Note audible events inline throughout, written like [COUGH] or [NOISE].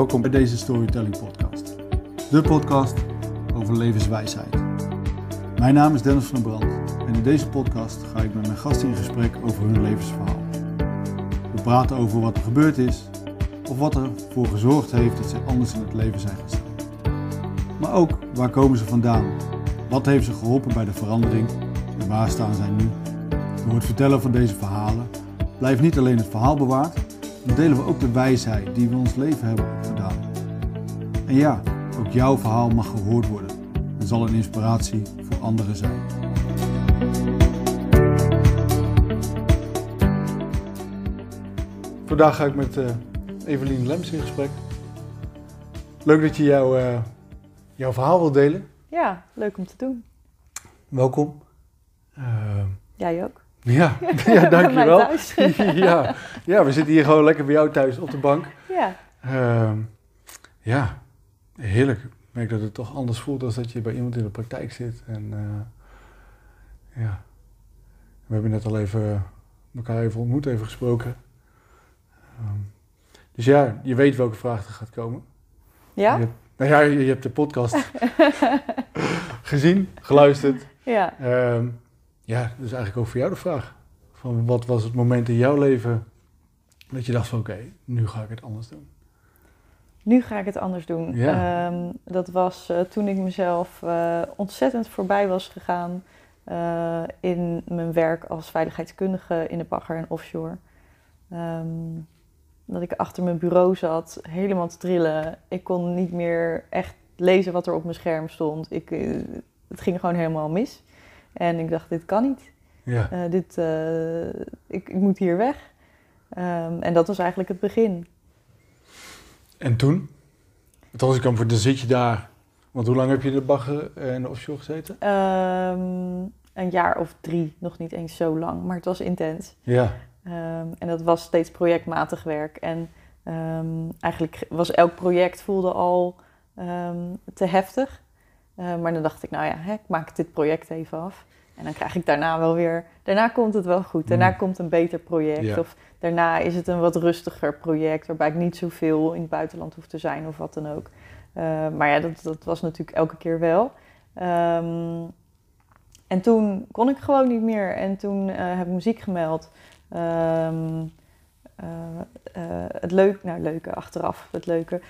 welkom bij deze Storytelling Podcast. De podcast over levenswijsheid. Mijn naam is Dennis van der Brand en in deze podcast ga ik met mijn gasten in gesprek over hun levensverhaal. We praten over wat er gebeurd is of wat ervoor gezorgd heeft dat ze anders in het leven zijn gestaan. Maar ook waar komen ze vandaan? Wat heeft ze geholpen bij de verandering en waar staan zij nu? Door het vertellen van deze verhalen blijft niet alleen het verhaal bewaard, maar delen we ook de wijsheid die we ons leven hebben. En ja, ook jouw verhaal mag gehoord worden en zal een inspiratie voor anderen zijn. Vandaag ga ik met uh, Evelien Lems in gesprek. Leuk dat je jouw, uh, jouw verhaal wilt delen. Ja, leuk om te doen. Welkom. Uh, Jij ook. Ja, [LAUGHS] [LAUGHS] ja dankjewel. [LAUGHS] ja, ja, we zitten hier gewoon lekker bij jou thuis op de bank. Ja. Uh, ja, heerlijk. Ik merk dat het toch anders voelt dan dat je bij iemand in de praktijk zit. En uh, ja, we hebben net al even elkaar even ontmoet, even gesproken. Um, dus ja, je weet welke vraag er gaat komen. Ja? Je, nou ja, je, je hebt de podcast [LAUGHS] gezien, geluisterd. Ja. Um, ja, dus eigenlijk ook voor jou de vraag. Van wat was het moment in jouw leven dat je dacht van oké, okay, nu ga ik het anders doen? Nu ga ik het anders doen. Ja. Um, dat was uh, toen ik mezelf uh, ontzettend voorbij was gegaan uh, in mijn werk als veiligheidskundige in de bagger en offshore. Um, dat ik achter mijn bureau zat, helemaal te trillen. Ik kon niet meer echt lezen wat er op mijn scherm stond. Ik, het ging gewoon helemaal mis. En ik dacht, dit kan niet. Ja. Dit, ik, ik, moet hier weg. Um, en dat was eigenlijk het begin. En toen? Want als ik dan voor, dan zit je daar. Want hoe lang heb je in de bagger en de offshore gezeten? Um, een jaar of drie, nog niet eens zo lang, maar het was intens. Ja. Um, en dat was steeds projectmatig werk. En eigenlijk was elk project voelde al te heftig. Uh, maar dan dacht ik, nou ja, hè, ik maak dit project even af. En dan krijg ik daarna wel weer... Daarna komt het wel goed. Daarna mm. komt een beter project. Ja. Of daarna is het een wat rustiger project... waarbij ik niet zoveel in het buitenland hoef te zijn of wat dan ook. Uh, maar ja, dat, dat was natuurlijk elke keer wel. Um, en toen kon ik gewoon niet meer. En toen uh, heb ik muziek gemeld. Uh, uh, het leuke, nou leuke achteraf, het leuke,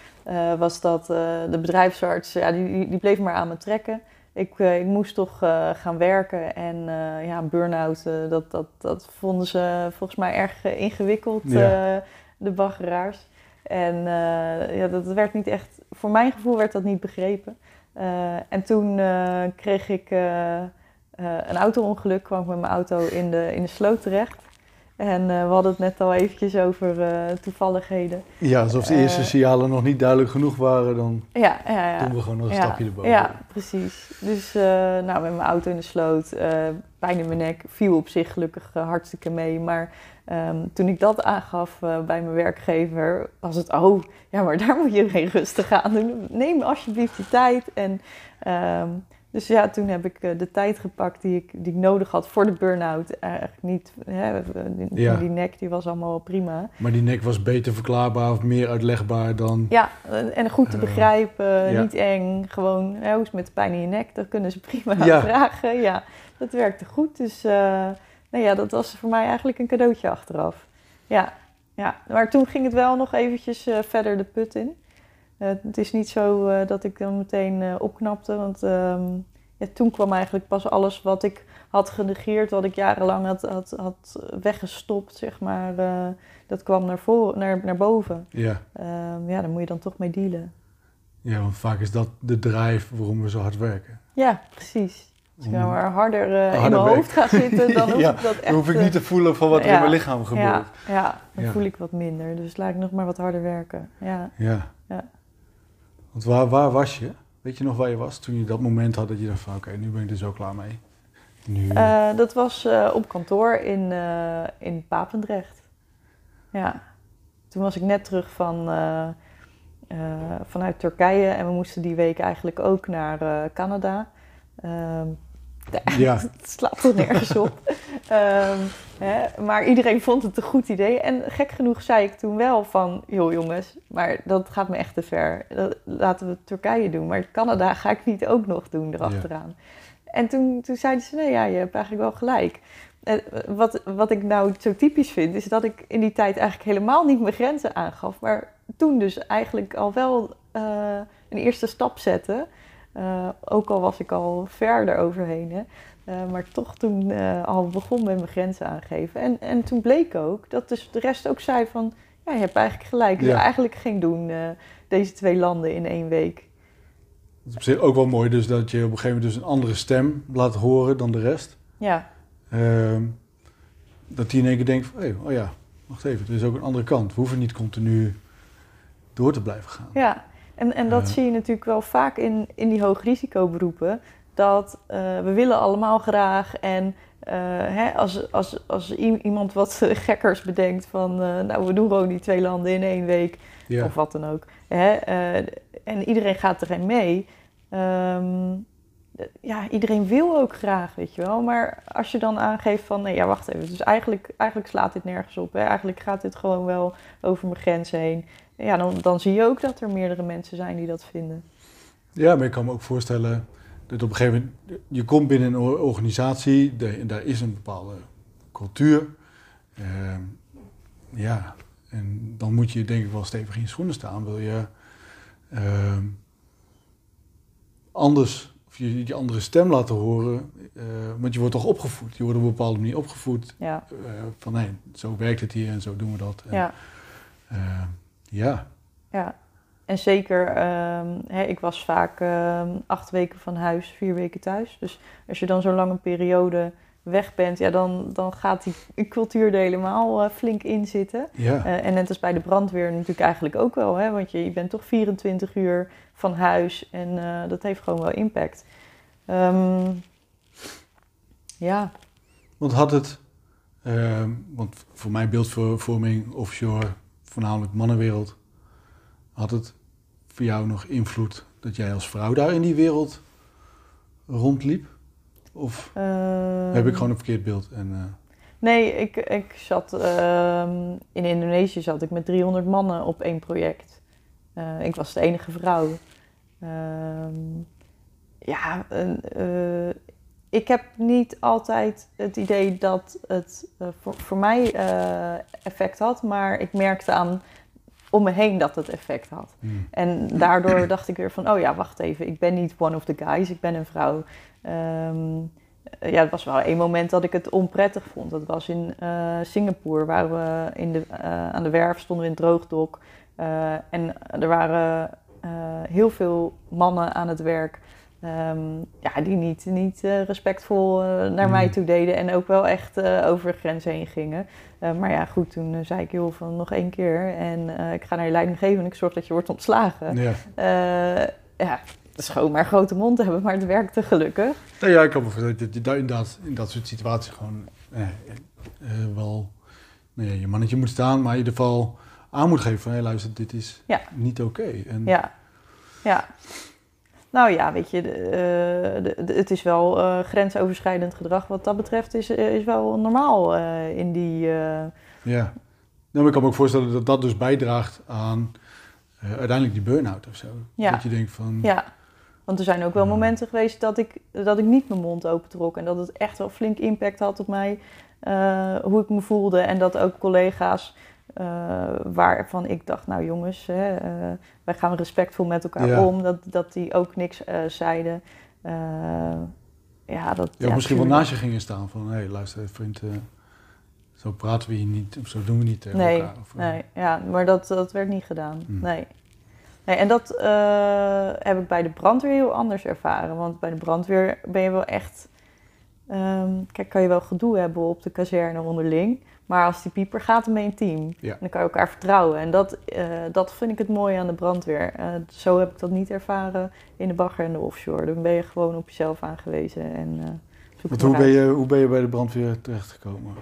was dat de bedrijfsarts, ja, die, die bleef maar aan me trekken. Ik, ik moest toch gaan werken en ja, een burn-out, dat, dat, dat vonden ze volgens mij erg ingewikkeld, Ja. de baggeraars. En ja, dat werd niet echt, voor mijn gevoel werd dat niet begrepen. en toen kreeg ik een auto-ongeluk, kwam ik met mijn auto in de, in de sloot terecht. En uh, we hadden het net al eventjes over uh, toevalligheden. Ja, alsof de eerste uh, signalen nog niet duidelijk genoeg waren, dan ja, ja, ja. doen we gewoon nog een stapje erboven. Ja, precies. Dus nou, met mijn auto in de sloot, pijn in mijn nek, viel op zich gelukkig hartstikke mee. Maar um, toen ik dat aangaf bij mijn werkgever, was het, oh, ja, maar daar moet je geen rustig aan doen. Neem alsjeblieft die tijd. En um, dus ja, toen heb ik uh, de tijd gepakt die ik, die ik nodig had voor de burn-out. Eigenlijk niet, hè, die, Ja. die nek die was allemaal prima. Maar die nek was beter verklaarbaar of meer uitlegbaar dan... Ja, en goed te Eh, begrijpen, ja. niet eng. Gewoon, hè, hoe is het met de pijn in je nek? Dat kunnen ze [LAUGHS] prima Ja. vragen. Ja, dat werkte goed. Dus uh, nou ja, dat was voor mij eigenlijk een cadeautje achteraf. Ja, ja. maar toen ging het wel nog eventjes verder de put in. Uh, het is niet zo uh, dat ik dan meteen uh, opknapte, want um, ja, toen kwam eigenlijk pas alles wat ik had genegeerd, wat ik jarenlang had, had, had weggestopt, zeg maar, uh, dat kwam naar, voor, naar, naar boven. Ja. Um, ja, daar moet je dan toch mee dealen. ja, want vaak is dat de drijf waarom we zo hard werken. Ja, precies. Als ik nou maar harder, uh, in mijn hoofd ga zitten, dan [LAUGHS] hoef Ja, ik dat echt... Dan hoef ik eh, niet te voelen van wat er in mijn lichaam gebeurt. ja, ja, dan Ja. voel ik wat minder. Dus laat ik nog maar wat harder werken. Ja. Ja. Want waar, waar was je? Weet je nog waar je was toen je dat moment had dat je dacht van oké, nu ben ik er zo klaar mee. Nu, Uh, dat was uh, op kantoor in, uh, in Papendrecht. Ja. Toen was ik net terug van, vanuit Turkije en we moesten die week eigenlijk ook naar Canada. Um, [LAUGHS] Ja. het slaat toch nergens op. [LAUGHS] Hè, maar iedereen vond het een goed idee. En gek genoeg zei ik toen wel van... joh jongens, maar dat gaat me echt te ver. Dat- laten we Turkije doen. Maar Canada ga ik niet ook nog doen erachteraan. En toen, toen zeiden ze... nee, ja, je hebt eigenlijk wel gelijk. En wat, wat ik nou zo typisch vind... is dat ik in die tijd eigenlijk helemaal niet mijn grenzen aangaf. Maar toen dus eigenlijk al wel eh, een eerste stap zette... Eh, ook al was ik al verder overheen. Hè. Eh, maar toch toen eh, al begon met mijn grenzen aangeven. En, en toen bleek ook dat dus de rest ook zei van... Ja, je hebt eigenlijk gelijk. Ja. zou eigenlijk geen doen, eh, deze twee landen in één week. Het is op zich ook wel mooi dus dat je op een gegeven moment dus een andere stem laat horen dan de rest. Ja, Ehm, dat die in één keer denkt van, hey, oh ja, wacht even, er is ook een andere kant. We hoeven niet continu door te blijven gaan. ja. En, en dat zie je natuurlijk wel vaak in, in die hoogrisicoberoepen. Dat eh, we willen allemaal graag. En eh, hè, als, als, als iemand wat [LAUGHS] gekkers bedenkt van... eh, nou, we doen gewoon die twee landen in één week. Of wat dan ook. Hè? en iedereen gaat erin mee. Ehm, ja, iedereen wil ook graag, weet je wel. Maar als je dan aangeeft van, nee, ja, wacht even. Dus eigenlijk, eigenlijk slaat dit nergens op. Hè? Eigenlijk gaat dit gewoon wel over mijn grens heen. Ja, dan, dan zie je ook dat er meerdere mensen zijn die dat vinden. ja, maar ik kan me ook voorstellen dat op een gegeven moment, je komt binnen een or- organisatie, de- en daar is een bepaalde cultuur. Ehm, ja, en dan moet je denk ik wel stevig in je schoenen staan. Wil je ehm, anders, of je, je andere stem laten horen, eh, want je wordt toch opgevoed. Je wordt op een bepaalde manier opgevoed. Ja, eh, van nee, zo werkt het hier en zo doen we dat. En, ja, eh, ja. ja. En zeker, ehm, hè, ik was vaak ehm, acht weken van huis, vier weken thuis. Dus als je dan zo'n lange periode weg bent, ja, dan, dan gaat die cultuur er helemaal eh, flink in zitten. ja. Eh, en net als bij de brandweer natuurlijk eigenlijk ook wel, hè? want je, je bent toch 24 uur van huis en eh, dat heeft gewoon wel impact. Ehm, ja, Want had het, want voor mijn beeldvorming offshore, voornamelijk mannenwereld, had het voor jou nog invloed dat jij als vrouw daar in die wereld rondliep? Of ehm, heb ik gewoon een verkeerd beeld? En, eh, Nee, ik, ik zat ehm, in Indonesië zat ik met 300 mannen op één project. Eh, ik was de enige vrouw. Ehm, ja, eh, ik heb niet altijd het idee dat het voor, voor mij effect had, maar ik merkte aan om me heen dat het effect had. hmm. En daardoor [CLEARS THROAT] dacht ik weer van, oh ja, wacht even, ik ben niet one of the guys, ik ben een vrouw. Eh, ja, het was wel één moment dat ik het onprettig vond. Dat was in eh, Singapore, waar we in de, eh, aan de werf stonden we in het droogdok. En er waren heel veel mannen aan het werk. Ehm, ja, die niet, niet eh, respectvol eh, naar mij Mm. toe deden en ook wel echt eh, over de grens heen gingen. Eh, maar ja, goed, toen zei ik heel van nog één keer en ik ga naar je leidinggever en ik zorg dat je wordt ontslagen. ja. Ja, het is gewoon maar grote mond hebben, maar het werkte gelukkig. Nou ja, ik kan me voorstellen dat je daar inderdaad in dat soort situaties gewoon wel nou ja, je mannetje moet staan, maar in ieder geval aan moet geven van hé luister, dit is Ja. niet oké. En Ja, ja. Nou ja, weet je, de, eh, de- de- het is wel eh, grensoverschrijdend gedrag. Wat dat betreft is, eh, is wel normaal in die... Ja. Nou, ik kan me ook voorstellen dat dat dus bijdraagt aan uiteindelijk die burn-out of zo. Ja. Dat je denkt van, ja, want er zijn ook wel momenten geweest dat ik, dat ik niet mijn mond opentrok. En dat het echt wel flink impact had op mij, hoe ik me voelde. En dat ook collega's eh, waarvan ik dacht, nou jongens, hè, eh, wij gaan respectvol met elkaar Ja. om. Dat, dat die ook niks eh, zeiden. Ja, dat, ja, of misschien wel naast je gingen staan van hé luister vriend, zo praten we hier niet of zo doen we niet tegen Nee, elkaar. Of, nee, ja, maar dat, dat werd niet gedaan. Hmm. Nee. nee. En dat heb ik bij de brandweer heel anders ervaren. Want bij de brandweer ben je wel echt... ehm, kijk, kan je wel gedoe hebben op de kazerne onderling. Maar als die pieper gaat, dan ben je een team. Ja. Dan kan je elkaar vertrouwen. En dat, eh, dat vind ik het mooie aan de brandweer. Eh, zo heb ik dat niet ervaren in de bagger en de offshore. Dan ben je gewoon op jezelf aangewezen. En, zoek Want het hoe ben, uit. je, hoe ben je bij de brandweer terechtgekomen?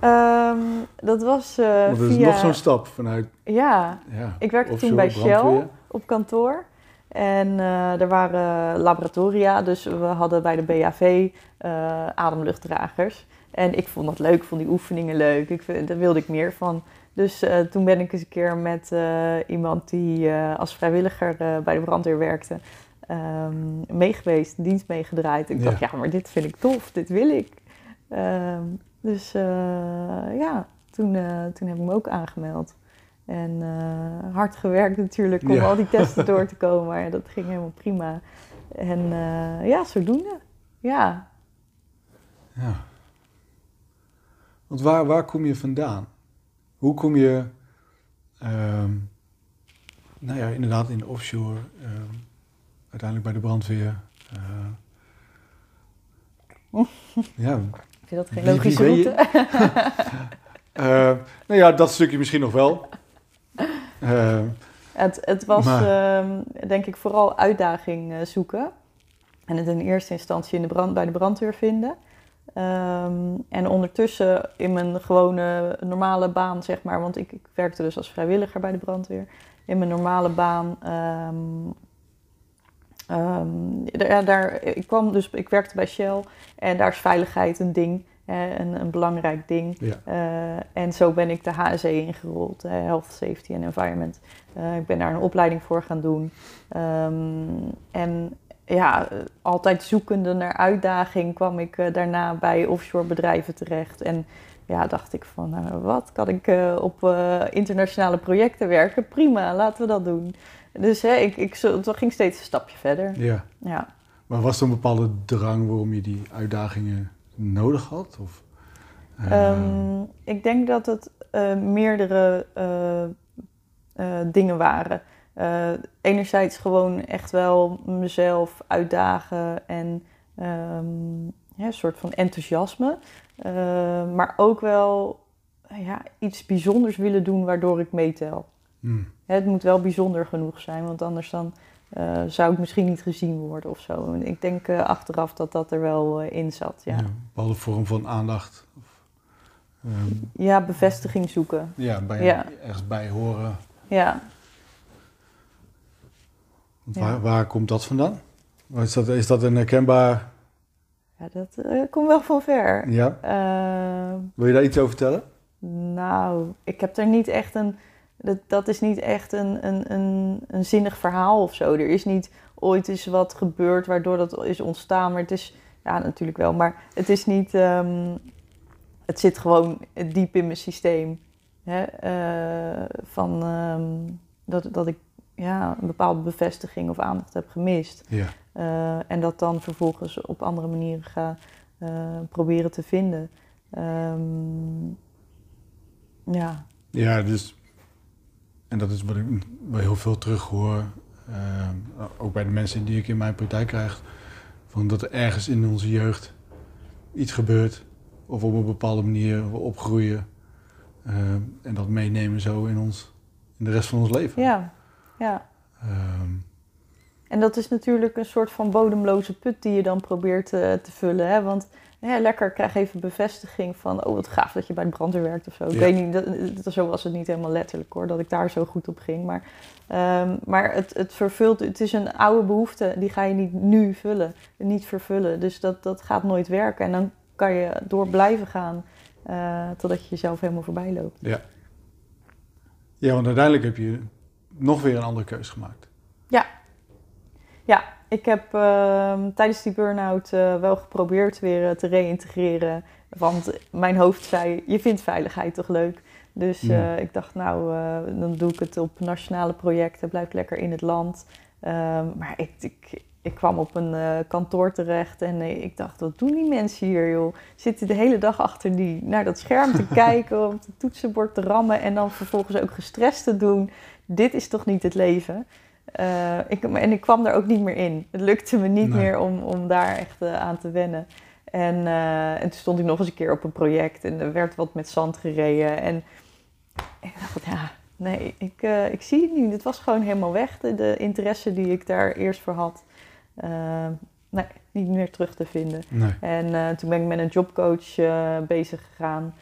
Ehm, dat was dat is via... nog zo'n stap vanuit Ja, ja, Ik werkte toen bij Shell brandweer. op kantoor. En uh, er waren laboratoria, dus we hadden bij de BAV uh, ademluchtdragers. En ik vond dat leuk, ik vond die oefeningen leuk. Ik, daar wilde ik meer van. Dus uh, toen ben ik eens een keer met uh, iemand die uh, als vrijwilliger bij de brandweer werkte, um, meegeweest, dienst meegedraaid. Ik ja. dacht, ja, maar dit vind ik tof, dit wil ik. Um, dus ja, toen, toen heb ik me ook aangemeld. En hard gewerkt natuurlijk om Ja. al die testen [LAUGHS] door te komen, maar dat ging helemaal prima. En ja, zodoende. Ja, Ja. Want waar, waar kom je vandaan? Hoe kom je, ehm, nou ja, inderdaad in de offshore, ehm, uiteindelijk bij de brandweer. eh, ja, vind je dat geen logische route? [LAUGHS] eh, nou ja, dat stukje misschien nog wel. Eh, Het, het was Maar- ehm, denk ik vooral uitdaging eh, zoeken. En het in eerste instantie in de brand, bij de brandweer vinden. Ehm, en ondertussen in mijn gewone normale baan, zeg maar, want ik, ik werkte dus als vrijwilliger bij de brandweer. In mijn normale baan. ehm, daar- ja, daar, ik kwam dus, ik werkte bij Shell en daar is veiligheid een ding, hè, een, een belangrijk ding. ja. Eh, en zo ben ik de HSE ingerold, hè, Health, Safety and Environment. Eh, ik ben daar een opleiding voor gaan doen. En ja, eh, altijd zoekende naar uitdaging kwam ik eh, daarna bij offshore bedrijven terecht. En ja, dacht ik van, nou, wat kan ik eh, op eh, internationale projecten werken? Prima, laten we dat doen. Dus hè, ik, ik, ging steeds een stapje verder. ja. Ja. Maar was er een bepaalde drang waarom je die uitdagingen nodig had? Of, eh, Ehm, ik denk dat het eh, meerdere eh, eh, dingen waren. Eh, enerzijds gewoon echt wel mezelf uitdagen en ehm, ja, een soort van enthousiasme. Eh, maar ook wel ja, iets bijzonders willen doen waardoor ik meetel. hmm, Het moet wel bijzonder genoeg zijn, want anders dan eh, zou ik misschien niet gezien worden of zo. En ik denk achteraf dat dat er wel in zat. ja. Ja. een bepaalde vorm van aandacht. Of, ehm, ja, bevestiging zoeken. ja, bij, Ja. ergens bij horen. Ja. Waar, waar komt dat vandaan? Is dat, is dat een herkenbaar... ja dat eh, komt wel van ver. Ja? Eh, Wil je daar iets over vertellen? nou, ik heb er niet echt een. Dat, dat is niet echt een, een, een, een zinnig verhaal of zo. Er is niet ooit eens wat gebeurd waardoor dat is ontstaan. Maar het is. Ja, natuurlijk wel. Maar het is niet. ehm, het zit gewoon diep in mijn systeem. Hè? eh, van ehm, dat, dat ik ja, een bepaalde bevestiging of aandacht heb gemist. Ja. Eh, en dat dan vervolgens op andere manieren ga eh, proberen te vinden. Ehm, ja, Ja, dus... En dat is wat ik wel heel veel terug hoor. ehm, ook bij de mensen die ik in mijn praktijk krijg. Van dat er ergens in onze jeugd iets gebeurt. Of op een bepaalde manier we opgroeien. en dat meenemen zo in, ons, in de rest van ons leven. ja, ja. Ehm, En dat is natuurlijk een soort van bodemloze put die je dan probeert eh, te vullen. Hè? Want ja, lekker, krijg even bevestiging van... oh, wat gaaf dat je bij de brandweer werkt of zo. Ik weet niet, dat, dat- zo was het niet helemaal letterlijk hoor... dat ik daar zo goed op ging. Maar, ehm, maar het, het vervult... Het is een oude behoefte, die ga je niet nu vullen. Niet vervullen. Dus dat, dat gaat nooit werken. En dan kan je door blijven gaan... eh, totdat je jezelf helemaal voorbij loopt. ja. ja, want uiteindelijk heb je nog weer een andere keus gemaakt. Ja, ik heb ehm, tijdens die burn-out eh, wel geprobeerd weer eh, te reïntegreren. Want mijn hoofd zei, je vindt veiligheid toch leuk? Dus Ja. eh, ik dacht, nou, dan doe ik het op nationale projecten. Blijf lekker in het land. Ehm, maar ik, ik, ik kwam op een kantoor terecht en ik dacht, wat doen die mensen hier, joh? Zitten de hele dag achter die, naar dat scherm te [LAUGHS] kijken, op het toetsenbord te rammen... en dan vervolgens ook gestrest te doen. Dit is toch niet het leven? Eh, ik, en ik kwam daar ook niet meer in. Het lukte me niet Nee. meer om, om daar echt eh, aan te wennen. En, eh, en toen stond ik nog eens een keer op een project en er werd wat met zand gereden. En ik dacht, ja, nee, ik, ik zie het niet. Het was gewoon helemaal weg, de, de interesse die ik daar eerst voor had. Eh, nee, niet meer terug te vinden. Nee. En toen ben ik met een jobcoach bezig gegaan.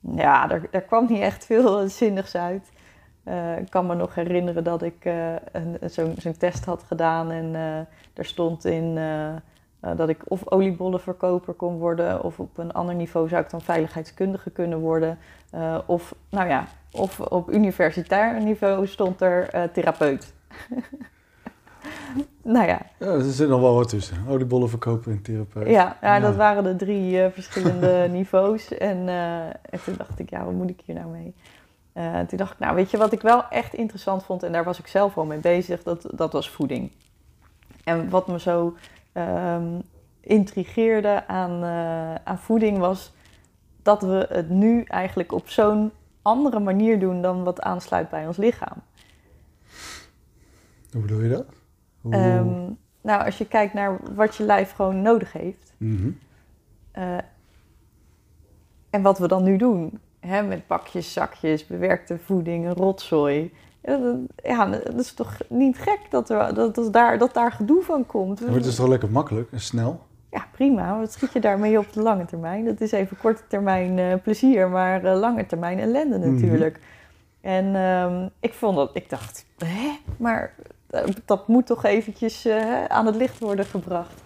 Ja, daar, daar kwam niet echt veel zinnigs uit. Eh, ik kan me nog herinneren dat ik eh, een- zo'n test had gedaan en eh er stond in eh, eh, dat ik of oliebollenverkoper kon worden of op een ander niveau zou ik dan veiligheidskundige kunnen worden. Eh, of, nou ja, of op universitair niveau stond er eh, therapeut. [LAUGHS] nou ja, Ja, er zit nog wel wat tussen. Oliebollen verkopen en therapeut. ja, ja, Ja. dat waren de drie eh, verschillende [LAUGHS] niveaus. En, eh, en toen dacht ik, ja, wat moet ik hier nou mee? Eh, toen dacht ik, nou, weet je wat ik wel echt interessant vond, en daar was ik zelf al mee bezig, dat, dat was voeding. En wat me zo ehm, intrigeerde aan, eh, aan voeding was dat we het nu eigenlijk op zo'n andere manier doen dan wat aansluit bij ons lichaam. Hoe bedoel je dat? Hoe... Ehm, nou, als je kijkt naar wat je lijf gewoon nodig heeft. Mhm. Eh, en wat we dan nu doen, hè, met bakjes, zakjes, bewerkte voeding, rotzooi. Ja, dat, is toch niet gek dat, er, dat, dat, daar, dat daar gedoe van komt. Maar het is toch lekker makkelijk en snel? Ja, prima. Wat schiet je daarmee op de lange termijn? Dat is even korte termijn eh, plezier, maar eh, lange termijn ellende Mhm. natuurlijk. En ehm, ik vond dat, ik dacht, hè, maar eh, dat moet toch eventjes aan het licht worden gebracht.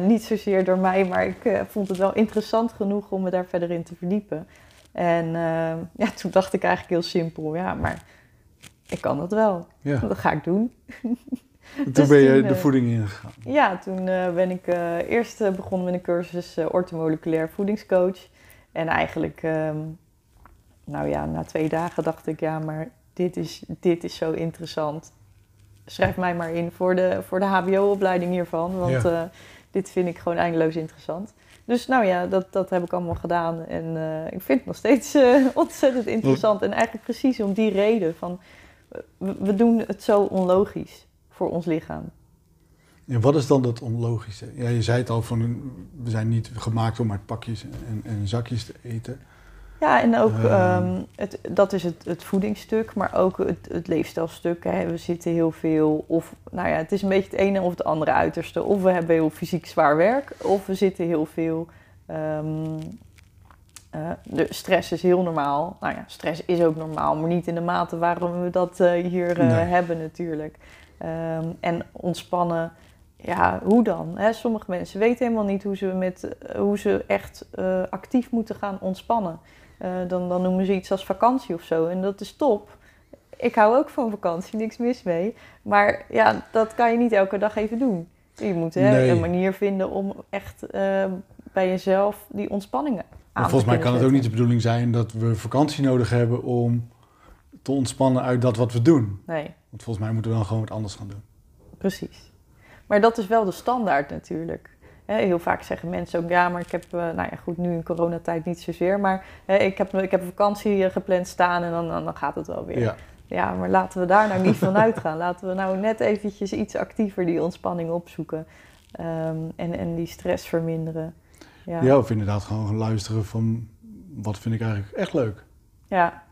Niet zozeer door mij, maar ik vond het wel interessant genoeg om me daar verder in te verdiepen. En ehm, ja, [LAUGHS] toen dacht ik eigenlijk heel simpel, ja, maar ik kan dat wel. Ja. [LAUGHS] Dat ga ik doen. En toen Dus ben je toen, de eh, voeding ingegaan. Ja, toen eh, ben ik eh, eerst begonnen met een cursus eh orthomoleculair voedingscoach. En eigenlijk, ehm, nou ja, na twee dagen dacht ik, ja, maar dit is, dit is zo interessant. Schrijf mij maar in voor de, voor de HBO-opleiding hiervan, want Ja. dit vind ik gewoon eindeloos interessant. Dus nou ja, dat, dat heb ik allemaal gedaan. En eh, ik vind het nog steeds eh, [LAUGHS] ontzettend interessant. En eigenlijk precies om die reden van, we, doen het zo onlogisch voor ons lichaam. En wat is dan dat onlogische? Ja, je zei het al, van, we zijn niet gemaakt om uit pakjes en, en zakjes te eten. Ja, en ook Ehm. ehm, het, dat is het, het voedingsstuk, maar ook het, het leefstijlstuk. Hè. We zitten heel veel, of nou ja, het is een beetje het ene of het andere uiterste. Of we hebben heel fysiek zwaar werk, of we zitten heel veel. ehm, eh, de stress is heel normaal. Nou ja, stress is ook normaal, maar niet in de mate waarom we dat eh, hier eh, Nee. hebben natuurlijk. En ontspannen, ja, hoe dan? Hè? Sommige mensen weten helemaal niet hoe ze, met, hoe ze echt actief moeten gaan ontspannen. Eh, dan, dan noemen ze iets als vakantie of zo. En dat is top. Ik hou ook van vakantie, niks mis mee. Maar ja, dat kan je niet elke dag even doen. Je moet hè, Nee. een manier vinden om echt eh, bij jezelf die ontspanningen aan Maar te volgens mij kan het ook niet de bedoeling zijn dat we vakantie nodig hebben om te ontspannen uit dat wat we doen. Nee, Want volgens mij moeten we dan gewoon wat anders gaan doen. precies. Maar dat is wel de standaard natuurlijk. Hè, heel vaak zeggen mensen ook, ja, maar ik heb, eh, nou ja, goed, nu in coronatijd niet zozeer, maar hè, ik, heb, ik heb een vakantie eh, gepland staan en dan, dan, gaat het wel weer. Ja. Ja, maar laten we daar nou niet van [LAUGHS] uitgaan. Laten we nou net eventjes iets actiever die ontspanning opzoeken. Ehm, en, en die stress verminderen. Ja. Ja. of inderdaad gewoon luisteren van wat vind ik eigenlijk echt leuk. ja.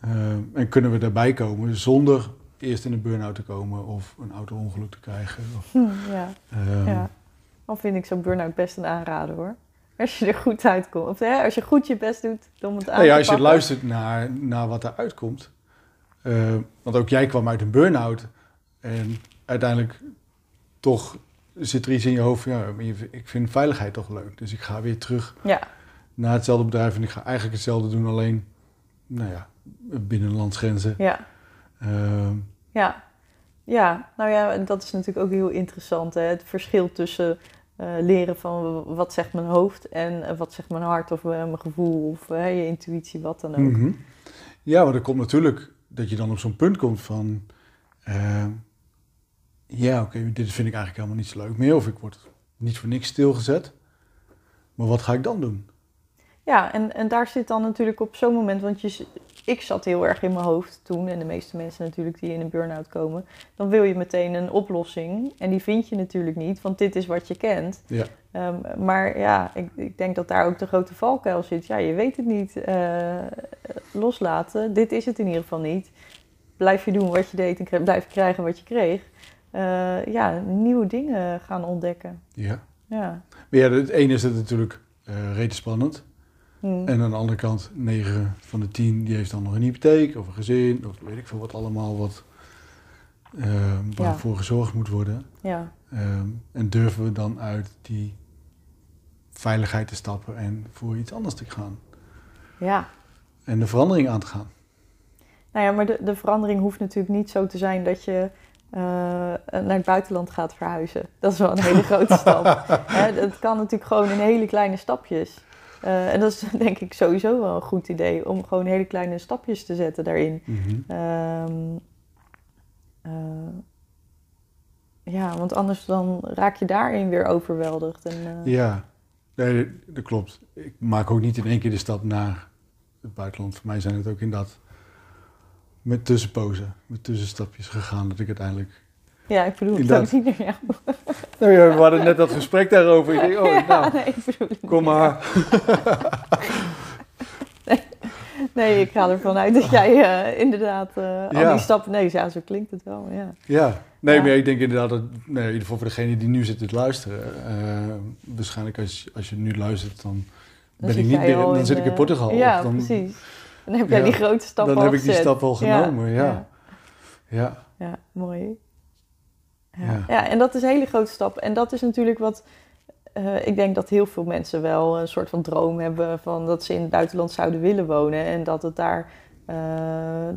Eh, en kunnen we daarbij komen zonder eerst in een burn-out te komen of een auto-ongeluk te krijgen. Of, Hm, ja. ehm, ja. Dan vind ik zo'n burn-out best een aanrader hoor. Als je er goed uitkomt. Of hè, als je goed je best doet om het aan Nou ja, te als je luistert naar, naar wat eruit komt. Eh, want ook jij kwam uit een burn-out. En uiteindelijk toch zit er iets in je hoofd van... Ja, ik vind veiligheid toch leuk. Dus ik ga weer terug Ja, naar hetzelfde bedrijf. En ik ga eigenlijk hetzelfde doen, alleen nou ja, binnen landsgrenzen. ja, Ehm, ja. Ja, nou ja, dat is natuurlijk ook heel interessant. Hè? Het verschil tussen eh, leren van wat zegt mijn hoofd en eh, wat zegt mijn hart of eh, mijn gevoel of je intuïtie, wat dan ook. mhm. Ja, maar er komt natuurlijk dat je dan op zo'n punt komt van... ja, oké, dit vind ik eigenlijk helemaal niet zo leuk meer. Of ik word niet voor niks stilgezet. Maar wat ga ik dan doen? Ja, en, en daar zit dan natuurlijk op zo'n moment, want je, ik zat heel erg in mijn hoofd toen, en de meeste mensen natuurlijk die in een burn-out komen, dan wil je meteen een oplossing. En die vind je natuurlijk niet, want dit is wat je kent. Ja. Ehm, maar ja, ik, ik denk dat daar ook de grote valkuil zit. Ja, je weet het niet. eh, loslaten, dit is het in ieder geval niet. Blijf je doen wat je deed en blijf je krijgen wat je kreeg. Eh, ja, nieuwe dingen gaan ontdekken. Ja. Ja, Maar ja, het ene is het natuurlijk eh rete spannend. Hmm. En aan de andere kant, 9 van de 10 die heeft dan nog een hypotheek of een gezin of weet ik veel wat allemaal wat eh, waarvoor gezorgd moet worden. Ja. Ehm, en durven we dan uit die veiligheid te stappen en voor iets anders te gaan. ja. En de verandering aan te gaan. Nou ja, maar de, de verandering hoeft natuurlijk niet zo te zijn dat je eh, naar het buitenland gaat verhuizen. Dat is wel een hele [LAUGHS] grote stap. Hè, het kan natuurlijk gewoon in hele kleine stapjes. Eh, en dat is [LAUGHS] denk ik sowieso wel een goed idee om gewoon hele kleine stapjes te zetten daarin. Mhm. Ehm, eh, ja, want anders dan raak je daarin weer overweldigd. En, eh, Ja, nee, dat klopt. Ik maak ook niet in één keer de stap naar het buitenland. Voor mij zijn het ook inderdaad met tussenpozen, met tussenstapjes gegaan dat ik uiteindelijk... ja, ik bedoel ook niet naar jou. [LAUGHS] Nou ja, we hadden net dat gesprek daarover. Ik denk, oh, [LAUGHS] Ja, nou, nee, ik kom maar. [LAUGHS] Nee, ik ga ervan uit dat jij eh, inderdaad eh, al die stappen... Nee, ja, zo klinkt het wel, ja. Ja, nee, maar ik denk inderdaad dat, nee, in ieder geval voor degene die nu zit te luisteren, eh, waarschijnlijk als, als je nu luistert, dan ben ik niet meer, al dan zit ik in Portugal. Ja, dan, precies. Dan heb jij die grote stap dan al heb ik die stap al genomen, ja. Ja, Ja, mooi. Ja. Ja. En dat is een hele grote stap. En dat is natuurlijk wat... eh, ik denk dat heel veel mensen wel een soort van droom hebben... van dat ze in het buitenland zouden willen wonen. En dat, het daar, eh,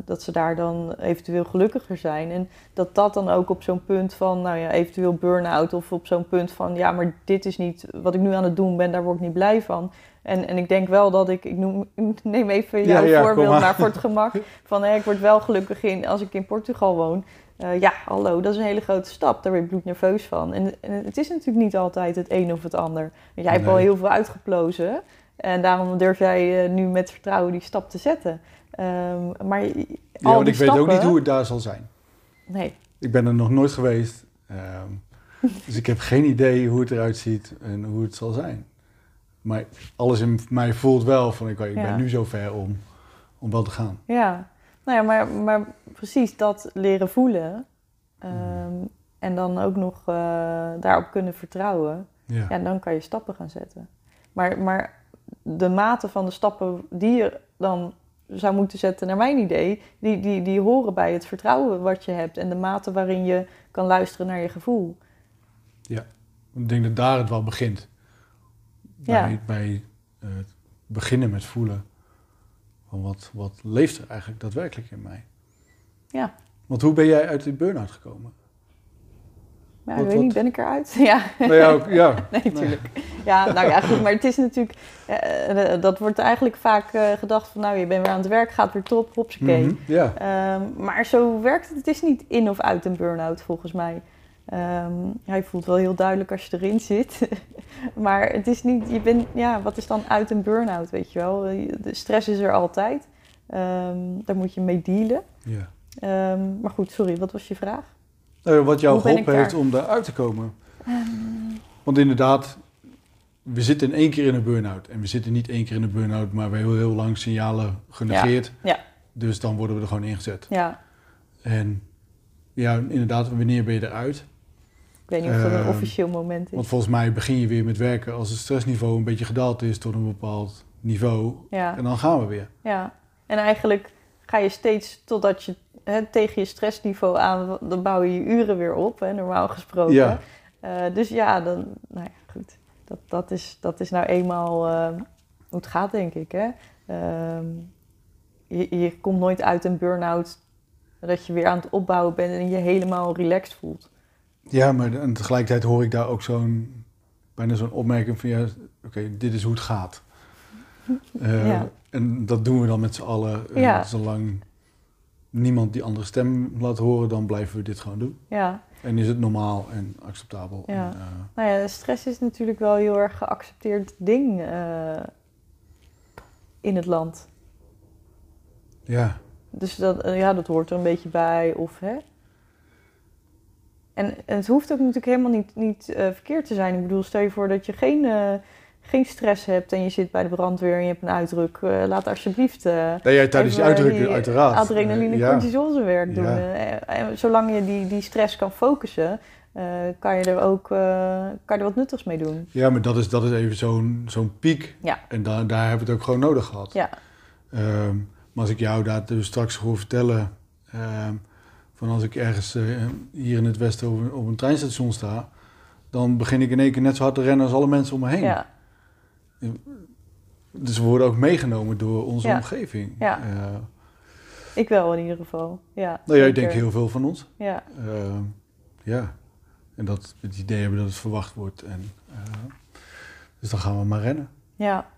dat ze daar dan eventueel gelukkiger zijn. En dat dat dan ook op zo'n punt van... nou ja, eventueel burn-out of op zo'n punt van... ja, maar dit is niet wat ik nu aan het doen ben. Daar word ik niet blij van. En, en ik denk wel dat ik... Ik noem, ik [LAUGHS] neem even jouw ja, voorbeeld, maar. maar voor het gemak... van hè, ik word wel gelukkig in als ik in Portugal woon... Eh, ja, hallo, dat is een hele grote stap. Daar ben ik bloednerveus van. En, en het is natuurlijk niet altijd het een of het ander. Want jij hebt al heel veel uitgeplozen. En daarom durf jij eh, nu met vertrouwen die stap te zetten. Ehm, maar ja want ik weet ook niet hoe het daar zal zijn. Nee, Ik ben er nog nooit geweest, ehm, [LAUGHS] dus ik heb geen idee hoe het eruit ziet en hoe het zal zijn. Maar alles in mij voelt wel van, ik, ik Ja. ben nu zo ver om, om wel te gaan. ja. Nou ja, maar, maar precies dat leren voelen. ehm. En dan ook nog eh, daarop kunnen vertrouwen. Ja. Ja, dan kan je stappen gaan zetten. Maar, maar de mate van de stappen die je dan zou moeten zetten, naar mijn idee, die, die, die horen bij het vertrouwen wat je hebt en de mate waarin je kan luisteren naar je gevoel. Ik denk dat daar het wel begint. Ja. Bij, bij eh, het beginnen met voelen. Van wat, wat leeft er eigenlijk daadwerkelijk in mij? Ja. Want hoe ben jij uit die burn-out gekomen? Ik weet niet, ben ik eruit? [LAUGHS] Ja. Nou ja, ook- ja. [LAUGHS] Nee, natuurlijk. Ja, nou ja, goed, maar het is natuurlijk, eh, eh, dat wordt eigenlijk vaak eh, gedacht van, nou, je bent weer aan het werk, gaat weer top, hopsakee. Mhm, ja. Ehm, maar zo werkt het. Het is niet in of uit een burn-out volgens mij. Ehm ja, je voelt wel heel duidelijk als je erin zit. [LAUGHS] maar het is niet, je bent, ja, wat is dan uit een burn-out, weet je wel? De stress is er altijd. Ehm, daar moet je mee dealen. ja. Ehm, maar goed, sorry, wat was je vraag? Nou, wat jou Hoe ben ik geholpen heeft daar? om daaruit te komen. Ehm, Want inderdaad, we zitten in één keer in een burn-out. En we zitten niet één keer in een burn-out, maar we hebben heel, heel lang signalen genegeerd. Ja, ja. Dus dan worden we er gewoon ingezet. ja, En ja, inderdaad, wanneer ben je eruit? ik weet niet of dat een Ehm, officieel moment is. Want volgens mij begin je weer met werken als het stressniveau een beetje gedaald is tot een bepaald niveau. Ja. En dan gaan we weer. Ja, en eigenlijk ga je steeds totdat je hè, tegen je stressniveau aan, dan bouw je je uren weer op, hè, normaal gesproken. Ja. Eh, dus ja, dan, nou ja, goed. Dat, dat, is, dat is nou eenmaal eh, hoe het gaat, denk ik. Hè? Ehm, je, je komt nooit uit een burn-out dat je weer aan het opbouwen bent en je helemaal relaxed voelt. Ja, maar en tegelijkertijd hoor ik daar ook zo'n bijna zo'n opmerking van ja, oké, dit is hoe het gaat. Eh, Ja. En dat doen we dan met z'n allen. En Ja. Zolang niemand die andere stem laat horen, dan blijven we dit gewoon doen. Ja, En is het normaal en acceptabel. Ja. En, eh, nou ja, stress is natuurlijk wel een heel erg geaccepteerd ding eh, in het land. ja. Dus dat, eh, ja, dat hoort er een beetje bij. Of, hè? En, en het hoeft ook natuurlijk helemaal niet, niet verkeerd te zijn. Ik bedoel, stel je voor dat je geen, geen stress hebt en je zit bij de brandweer en je hebt een uitdruk. eh, laat alsjeblieft eh, Nee, ja, tijdens die even uitdrukken, die uiteraard. adrenaline, ja. cortisol zijn werk doen. Ja. Eh, en zolang je die, die stress kan focussen, kan je er ook kan je er wat nuttigs mee doen. Ja, maar dat is, dat is even zo'n zo'n piek. Ja. En daar daar hebben we het ook gewoon nodig gehad. Ja, Ehm, maar als ik jou daar dus straks hoor vertellen... ehm, van als ik ergens hier in het westen op, een- op een treinstation sta... dan begin ik in één keer net zo hard te rennen als alle mensen om me heen. ja, Dus we worden ook meegenomen door onze Ja. omgeving. Ja. Eh, ik wel in ieder geval. Ja, nou ja, ik denk heel veel van ons. Ja, Ehm, ja. En dat het idee hebben dat het verwacht wordt. En, eh, dus dan gaan we maar rennen. ja.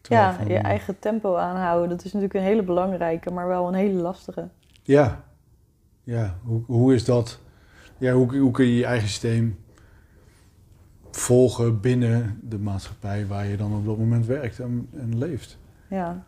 Terwijl ja van- je eigen tempo aanhouden. Dat is natuurlijk een hele belangrijke, maar wel een hele lastige. Ja. Ja, hoe, hoe is dat? Ja, hoe, hoe kun je je eigen systeem volgen binnen de maatschappij waar je dan op dat moment werkt en, leeft? Ja.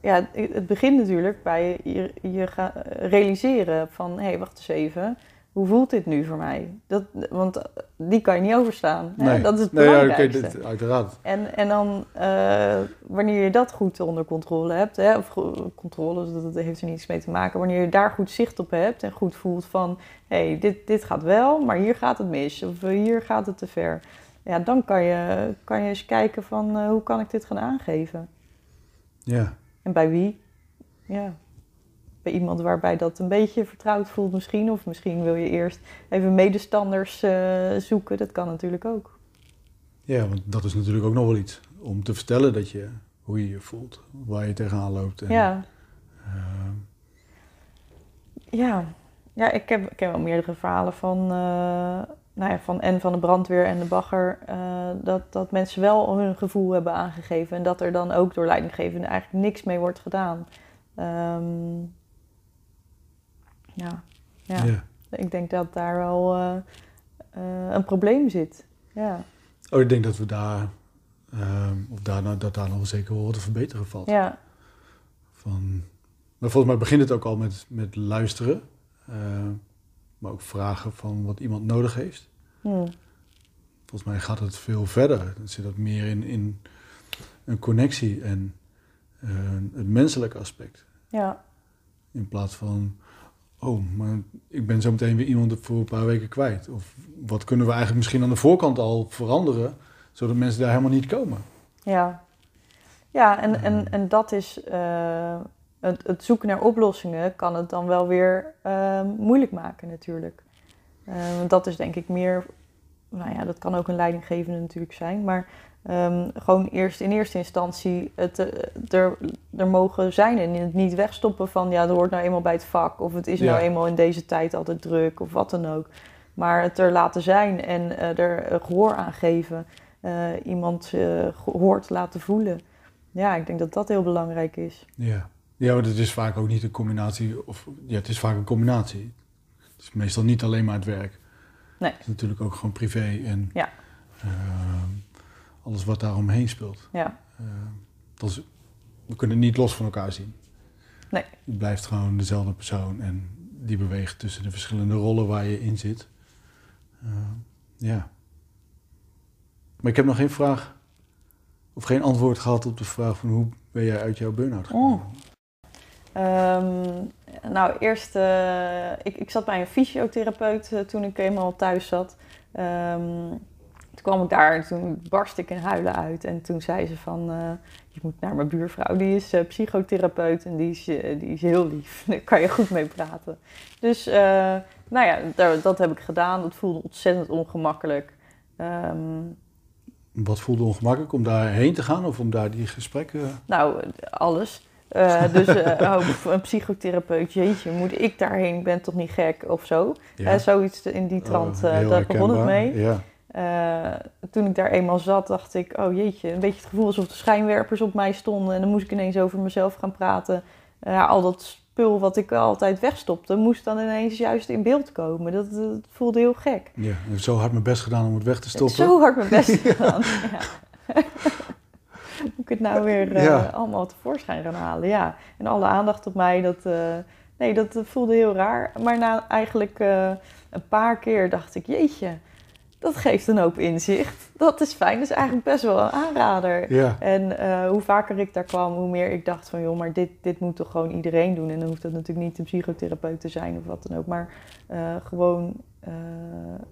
Ja, het begint natuurlijk bij je, je realiseren van... hé, hey, wacht eens even. Hoe voelt dit nu voor mij? Dat, want die kan je niet overstaan. Hè? Dat is het nee, ja, oké, belangrijkste. dit- uiteraard. En, en dan, eh, wanneer je dat goed onder controle hebt, hè, of controle, dat, dat heeft er niets mee te maken, wanneer je daar goed zicht op hebt en goed voelt van, hé, hey, dit, dit gaat wel, maar hier gaat het mis, of eh, hier gaat het te ver. Ja, dan kan je, kan je eens kijken van, eh, hoe kan ik dit gaan aangeven? Ja. En bij wie? Ja, bij iemand waarbij dat een beetje vertrouwd voelt misschien, of misschien wil je eerst even medestanders eh, zoeken, dat kan natuurlijk ook. ja, want dat is natuurlijk ook nog wel iets. Om te vertellen dat je, hoe je je voelt, waar je tegenaan loopt. En, Ja. ehm, Ja, ja ik, heb, ik heb wel meerdere verhalen van, eh, nou ja, van en van de brandweer en de bagger. eh, dat, dat mensen wel hun gevoel hebben aangegeven. En dat er dan ook door leidinggevenden eigenlijk niks mee wordt gedaan. Ehm, ja, ja. ja. ik denk dat daar wel eh, eh, een probleem zit. Ja, Oh, ik denk dat we daar, ehm, of daar, nou- dat daar nog zeker wel wat te verbeteren valt. ja, Van, maar volgens mij begint het ook al met, met luisteren. eh, maar ook vragen van wat iemand nodig heeft. hm, Volgens mij gaat het veel verder. Dan zit dat meer in, in een connectie en het menselijke aspect. ja, In plaats van, oh, maar ik ben zo meteen weer iemand voor een paar weken kwijt. Of wat kunnen we eigenlijk misschien aan de voorkant al veranderen, zodat mensen daar helemaal niet komen. ja. Ja, en, Ehm. en, en dat is eh, het, het zoeken naar oplossingen kan het dan wel weer eh, moeilijk maken natuurlijk. Eh, want dat is denk ik meer, nou ja, dat kan ook een leidinggevende natuurlijk zijn, maar ehm, gewoon eerst in eerste instantie het eh, er, er mogen zijn en het niet wegstoppen van ja, dat hoort nou eenmaal bij het vak of het is nou eenmaal in deze tijd altijd druk of wat dan ook. Maar het er laten zijn en eh, er eh, gehoor aan geven, iemand eh, gehoord laten voelen. Ja, ik denk dat dat heel belangrijk is. Ja. Ja, maar het is vaak ook niet een combinatie, of ja, het is vaak een combinatie. Het is meestal niet alleen maar het werk. Nee. Het is natuurlijk ook gewoon privé en Ja. ehm, alles wat daaromheen speelt. Ja, Ehm, dat is, we kunnen het niet los van elkaar zien. Nee. Je blijft gewoon dezelfde persoon en die beweegt tussen de verschillende rollen waar je in zit. Ehm, ja. Maar ik heb nog geen vraag of geen antwoord gehad op de vraag van hoe ben jij uit jouw burn-out gekomen? Oh. Nou, eerst, eh, ik, ik zat bij een fysiotherapeut eh, toen ik eenmaal thuis zat. Ehm, toen kwam ik daar en toen barst ik in huilen uit. En toen zei ze van, eh, je moet naar mijn buurvrouw, die is eh, psychotherapeut en die is, eh, die is heel lief. [LAUGHS] Daar kan je goed mee praten. Dus, nou ja, daar, dat heb ik gedaan. Dat voelde ontzettend ongemakkelijk. Ehm, Wat voelde ongemakkelijk om daarheen te gaan of om daar die gesprekken... Nou, alles. Dus [LAUGHS] oh, een psychotherapeut, jeetje, moet ik daarheen? Ik ben toch niet gek of zo? Zoiets in die trant, Oh, daar begon het mee. Ja. Eh, toen ik daar eenmaal zat, dacht ik, oh jeetje, een beetje het gevoel alsof de schijnwerpers op mij stonden. En dan moest ik ineens over mezelf gaan praten. Eh, ja, al dat spul wat ik altijd wegstopte, moest dan ineens juist in beeld komen. Dat, dat voelde heel gek. ja, ik heb zo hard mijn best gedaan om het weg te Ik heb stoppen. zo hard mijn best [LAUGHS] gedaan. Ja. Moet ik het nou weer eh, Ja. allemaal tevoorschijn gaan halen? Ja. En alle aandacht op mij, dat, eh, nee, dat eh, voelde heel raar. Maar na eigenlijk eh, een paar keer dacht ik, jeetje, dat geeft een hoop inzicht. Dat is fijn, dat is eigenlijk best wel een aanrader. Ja, En eh, hoe vaker ik daar kwam, hoe meer ik dacht van... joh, maar dit, dit moet toch gewoon iedereen doen. En dan hoeft dat natuurlijk niet een psychotherapeut te zijn of wat dan ook. Maar eh, gewoon eh,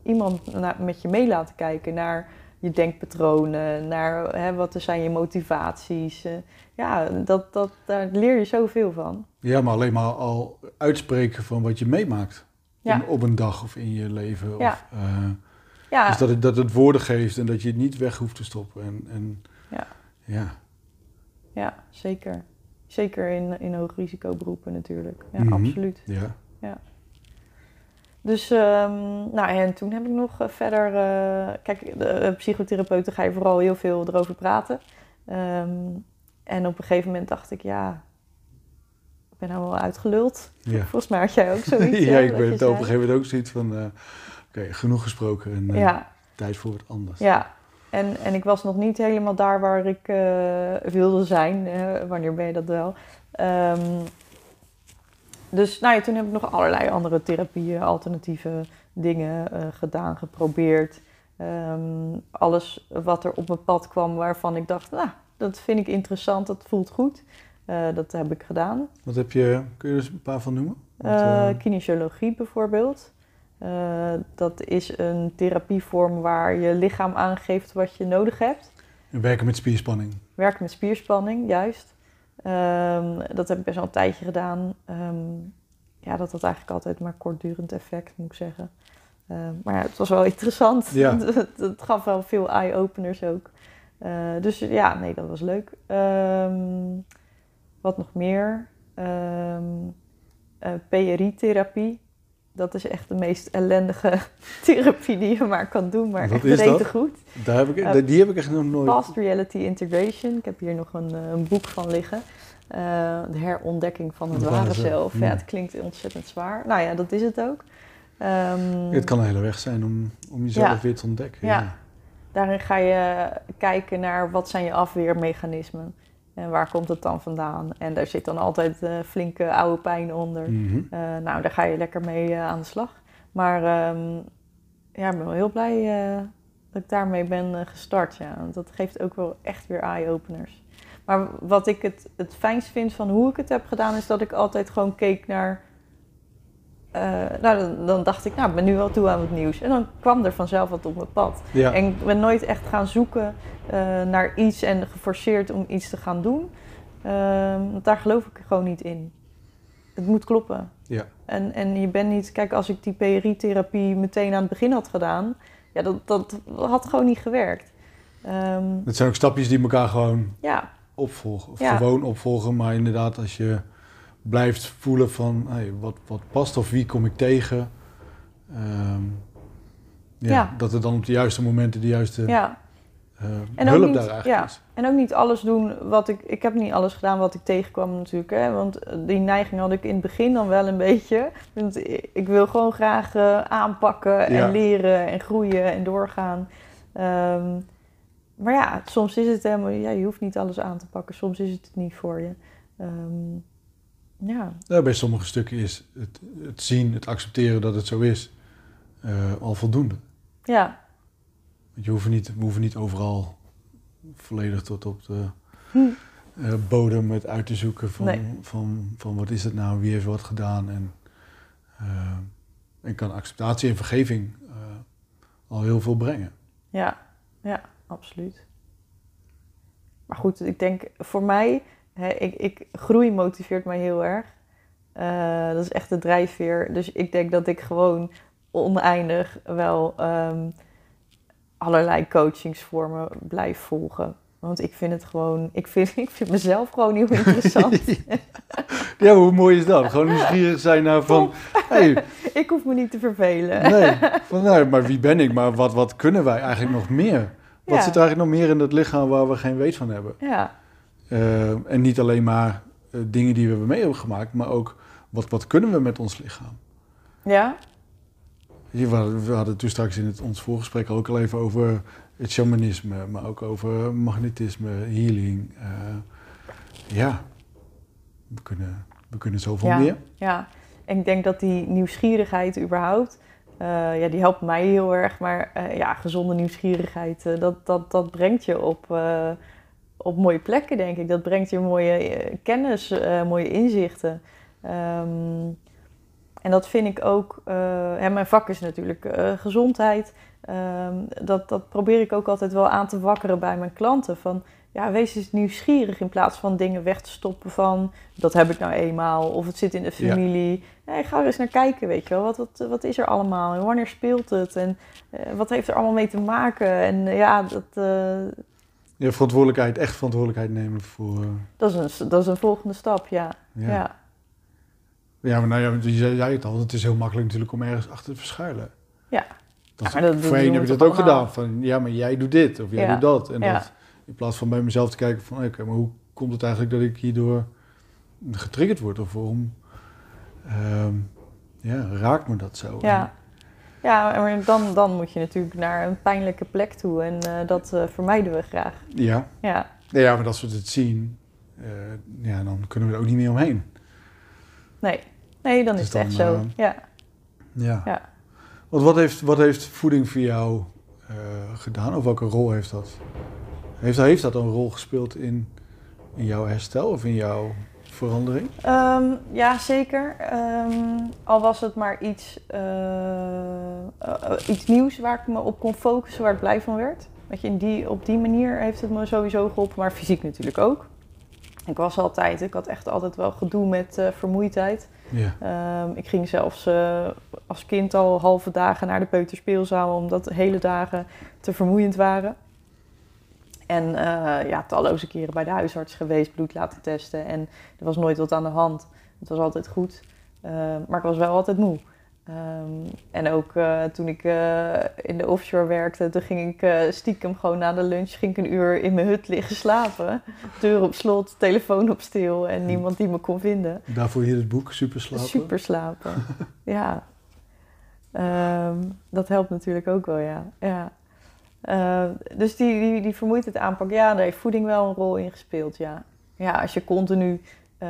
iemand na- met je mee laten kijken naar je denkpatronen, naar hè, wat er zijn je motivaties. ja, dat, dat, daar leer je zoveel van. Ja, maar alleen maar al uitspreken van wat je meemaakt. Ja. Op, op een dag of in je leven. Ja. Of, Ja, Dus dat het, dat het woorden geeft en dat je het niet weg hoeft te stoppen. En, en Ja. ja. ja zeker. Zeker in, in hoogrisicoberoepen natuurlijk. Ja, Mhm. absoluut. ja. Dus, ehm, nou en toen heb ik nog eh, verder... eh, kijk, de eh, psychotherapeuten ga je vooral heel veel erover praten. Ehm, en op een gegeven moment dacht ik, ja... Ik ben nou wel uitgeluld. ja. Volgens mij had jij ook zoiets. [LAUGHS] ja, ik ben op een gegeven moment ook zoiets van... Oké, genoeg gesproken en eh, Ja, tijd voor wat anders. ja. En, en ik was nog niet helemaal daar waar ik eh, wilde zijn. eh, wanneer ben je dat wel? Ehm, dus nou ja, toen heb ik nog allerlei andere therapieën, alternatieve dingen gedaan, geprobeerd. Ehm, alles wat er op mijn pad kwam waarvan ik dacht, nou, dat vind ik interessant, dat voelt goed. Dat heb ik gedaan. Wat heb je... Kun je er eens een paar van noemen? Eh, kinesiologie bijvoorbeeld. Eh, dat is een therapievorm waar je lichaam aangeeft wat je nodig hebt. werken met spierspanning. Werken met spierspanning, juist. Ehm, dat heb ik best wel een tijdje gedaan. Ehm, ja, dat had eigenlijk altijd maar kortdurend effect, moet ik zeggen. Ehm, maar ja, het was wel [LAUGHS] interessant. Ja. [LAUGHS] het, het gaf wel veel eye-openers ook. Eh, dus ja, nee, dat was leuk. Wat nog meer? Eh, PRI-therapie. Dat is echt de meest ellendige [LAUGHS] therapie die je maar kan doen. Maar Wat echt rete dat? goed. Daar heb ik, Eh, die heb ik echt nog nooit... Past Reality Integration. Ik heb hier nog een, eh, een boek van liggen. Eh, de herontdekking van het ware zelf. Ja, het klinkt ontzettend zwaar. Nou ja, dat is het ook. Ehm, Het kan een hele weg zijn om, om jezelf Ja. weer te ontdekken. Ja. Daarin ga je kijken naar wat zijn je afweermechanismen. En waar komt het dan vandaan? En daar zit dan altijd eh, flinke oude pijn onder. Mhm. Eh, nou, daar ga je lekker mee eh, aan de slag. Maar ehm, ja, ik ben wel heel blij dat ik daarmee ben gestart. Ja. Want dat geeft ook wel echt weer eye-openers. Maar wat ik het, het fijnst vind van hoe ik het heb gedaan, is dat ik altijd gewoon keek naar. Eh, nou, dan, dan dacht ik, nou, ik ben nu wel toe aan het nieuws. En dan kwam er vanzelf wat op mijn pad. Ja. En ik ben nooit echt gaan zoeken eh, naar iets en geforceerd om iets te gaan doen. Ehm, want daar geloof ik gewoon niet in. Het moet kloppen. Ja. En, en je bent niet... Kijk, als ik die PRI-therapie meteen aan het begin had gedaan... Ja, dat, dat had gewoon niet gewerkt. Ehm, Het zijn ook stapjes die elkaar gewoon ja, opvolgen. Of Ja. gewoon opvolgen, maar inderdaad als je blijft voelen van hey, wat, wat past of wie kom ik tegen. ehm, ja, Ja. Dat er dan op de juiste momenten de juiste ja. eh, En hulp niet- daar eigenlijk ja. is. En ook niet alles doen wat ik... Ik heb niet alles gedaan wat ik tegenkwam natuurlijk. Hè? Want die neiging had ik in het begin dan wel een beetje. Want ik wil gewoon graag eh, aanpakken en leren en groeien en doorgaan. Ehm, maar ja, soms is het helemaal... Ja, je hoeft niet alles aan te pakken. Soms is het niet voor je. Ehm, ja, Nou, bij sommige stukken is het, het zien, het accepteren dat het zo is, eh, al voldoende. ja, Want je hoeft niet, we hoeven niet overal volledig tot op de Hm. eh, bodem het uit te zoeken van, Nee. van, van wat is het nou, wie heeft wat gedaan. En, eh, en kan acceptatie en vergeving al heel veel brengen. ja, ja, absoluut. Maar goed, ik denk voor mij... Hè, ik, ik, groei motiveert mij heel erg. Eh, dat is echt de drijfveer. Dus ik denk dat ik gewoon oneindig wel ehm, allerlei coachingsvormen blijf volgen. Want ik vind het gewoon, ik vind, [LAUGHS] ik vind mezelf gewoon heel interessant. [LAUGHS] Ja, hoe mooi is dat? Gewoon nieuwsgierig zijn naar van, [LAUGHS] hey, ik hoef me niet te vervelen. nee, van, nou, maar wie ben ik? Maar wat, wat kunnen wij eigenlijk nog meer? Wat Ja. zit er eigenlijk nog meer in het lichaam waar we geen weet van hebben? Ja, Eh, en niet alleen maar eh, dingen die we hebben mee hebben gemaakt, maar ook wat, wat kunnen we met ons lichaam? ja, we, hadden- we hadden toen straks in het, ons voorgesprek ook al even over het shamanisme, maar ook over magnetisme, healing. Eh, ja, we kunnen, we kunnen zoveel Ja. meer. ja. En ik denk dat die nieuwsgierigheid überhaupt, ja, die helpt mij heel erg. Maar ja, gezonde nieuwsgierigheid, dat, dat, dat brengt je op, op mooie plekken, denk ik. Dat brengt je mooie eh, kennis, eh, mooie inzichten. Ehm, En dat vind ik ook, uh, hè, mijn vak is natuurlijk uh, gezondheid. Ehm, dat, dat probeer ik ook altijd wel aan te wakkeren bij mijn klanten. Van ja, wees eens nieuwsgierig in plaats van dingen weg te stoppen van dat heb ik nou eenmaal of het zit in de familie. Ja. Nee, ga er eens naar kijken, weet je wel. Wat, wat, wat is er allemaal en wanneer speelt het en uh, wat heeft er allemaal mee te maken? En ja, dat. Je verantwoordelijkheid, echt verantwoordelijkheid nemen voor. Dat is een, dat is een volgende stap, ja. ja. Ja, maar nou ja, je zei het al, het is heel makkelijk natuurlijk om ergens achter te verschuilen. Ja. Dat ja, dat voorheen heb je dat ook gedaan, van ja, maar jij doet dit of jij doet dat. En dat, in plaats van bij mezelf te kijken van, oké, maar hoe komt het eigenlijk dat ik hierdoor getriggerd word? Of waarom um, ja, raakt me dat zo? Ja, ja maar dan, dan moet je natuurlijk naar een pijnlijke plek toe en uh, dat uh, vermijden we graag. Ja. Ja, ja maar als we het zien, uh, ja, dan kunnen we er ook niet meer omheen. Nee, nee dan is het echt zo. Ja. Ja. ja. Want wat heeft, wat heeft voeding voor jou gedaan? Of welke rol heeft dat? Heeft, heeft dat een rol gespeeld in, in jouw herstel of in jouw verandering? Um, ja, zeker. Um, al was het maar iets, uh, uh, iets nieuws waar ik me op kon focussen, waar ik blij van werd. Weet je, in die, op die manier heeft het me sowieso geholpen, maar fysiek natuurlijk ook. Ik was altijd, ik had echt altijd wel gedoe met uh, vermoeidheid. Ja. Um, ik ging zelfs als kind al halve dagen naar de peuterspeelzaal, omdat de hele dagen te vermoeiend waren. En uh, ja, talloze keren bij de huisarts geweest, bloed laten testen. En er was nooit wat aan de hand. Het was altijd goed. Uh, maar ik was wel altijd moe. Um, en ook uh, toen ik in de offshore werkte, toen ging ik stiekem gewoon na de lunch ging ik een uur in mijn hut liggen slapen. Deur op slot, telefoon op stil en niemand die me kon vinden. Daarvoor hier het boek Super slapen? Super slapen, ja. Um, dat helpt natuurlijk ook wel, ja. ja. Uh, dus die, die, die vermoeidheid aanpak, ja, daar heeft voeding wel een rol in gespeeld, ja. Ja, als je continu uh,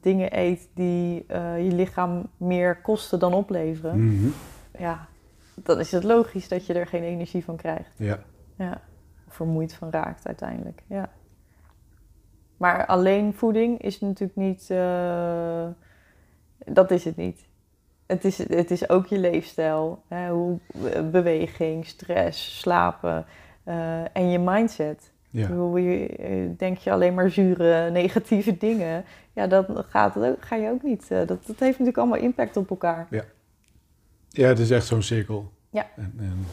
dingen eet die uh, je lichaam meer kosten dan opleveren, mm -hmm. ja, dan is het logisch dat je er geen energie van krijgt. Ja. Ja, vermoeid van raakt uiteindelijk, ja. Maar alleen voeding is natuurlijk niet, dat is het niet het is, het is ook je leefstijl. Hè, hoe, beweging, stress, slapen uh, en je mindset. Ja. Hoe je, eh, denk je alleen maar zure, [LAUGHS] negatieve dingen. Ja, dan gaat het ook, ga je ook niet. Dat, dat heeft natuurlijk allemaal impact op elkaar. Ja, ja het is echt zo'n cirkel. Ja. En, en,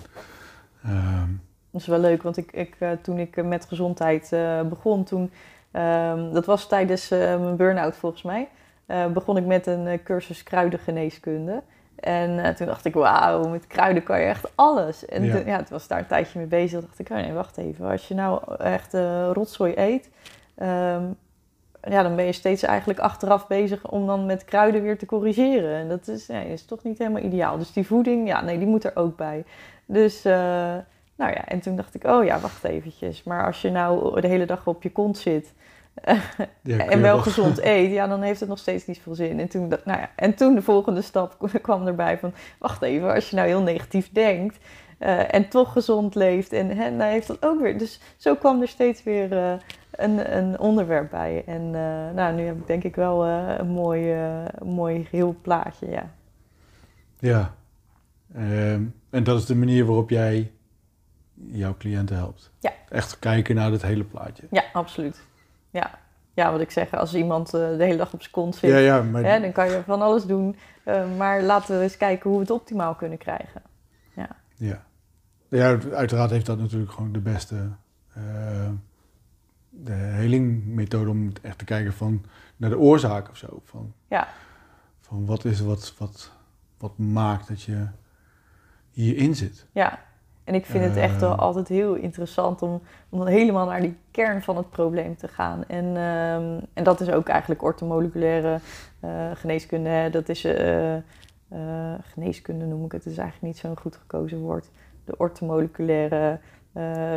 um... Dat is wel leuk, want ik, ik, toen ik met gezondheid begon, toen, um, dat was tijdens mijn burn-out volgens mij uh, begon ik met een uh, cursus kruidengeneeskunde. En uh, toen dacht ik, wauw, met kruiden kan je echt alles. En ja. Toen, ja, toen was daar een tijdje mee bezig. dacht ik, oh nee, wacht even. Als je nou echt rotzooi eet, um, ja, dan ben je steeds eigenlijk achteraf bezig om dan met kruiden weer te corrigeren. En dat is, nee, is toch niet helemaal ideaal. Dus die voeding, ja, nee, die moet er ook bij. Dus, nou ja, en toen dacht ik, oh ja, wacht eventjes. Maar als je nou de hele dag op je kont zit en wel gezond eet, ja, dan heeft het nog steeds niet veel zin. En toen, nou ja, en toen de volgende stap [LAUGHS] kwam erbij van, wacht even, als je nou heel negatief denkt uh, en toch gezond leeft, en, en dan heeft dat ook weer. Dus zo kwam er steeds weer uh, een, een onderwerp bij. En uh, nou, nu heb ik denk ik wel een mooi, mooi geheel plaatje, ja. Ja, um, en dat is de manier waarop jij jouw cliënten helpt? Ja. Echt kijken naar het hele plaatje? Ja, absoluut. Ja. ja, wat ik zeg, als iemand uh, de hele dag op zijn kont zit, ja, ja, maar... hè, dan kan je van alles doen. Uh, maar laten we eens kijken hoe we het optimaal kunnen krijgen. Ja, ja. ja uiteraard heeft dat natuurlijk gewoon de beste uh, de helingmethode om echt te kijken van, naar de oorzaak of zo. Van, ja. van wat is wat, wat, wat maakt dat je hierin zit. Ja, en ik vind het echt wel altijd heel interessant om, om dan helemaal naar die kern van het probleem te gaan. En, um, en dat is ook eigenlijk ortomoleculaire uh, geneeskunde. Hè. Dat is uh, uh, geneeskunde noem ik het. Het is eigenlijk niet zo'n goed gekozen woord. De ortomoleculaire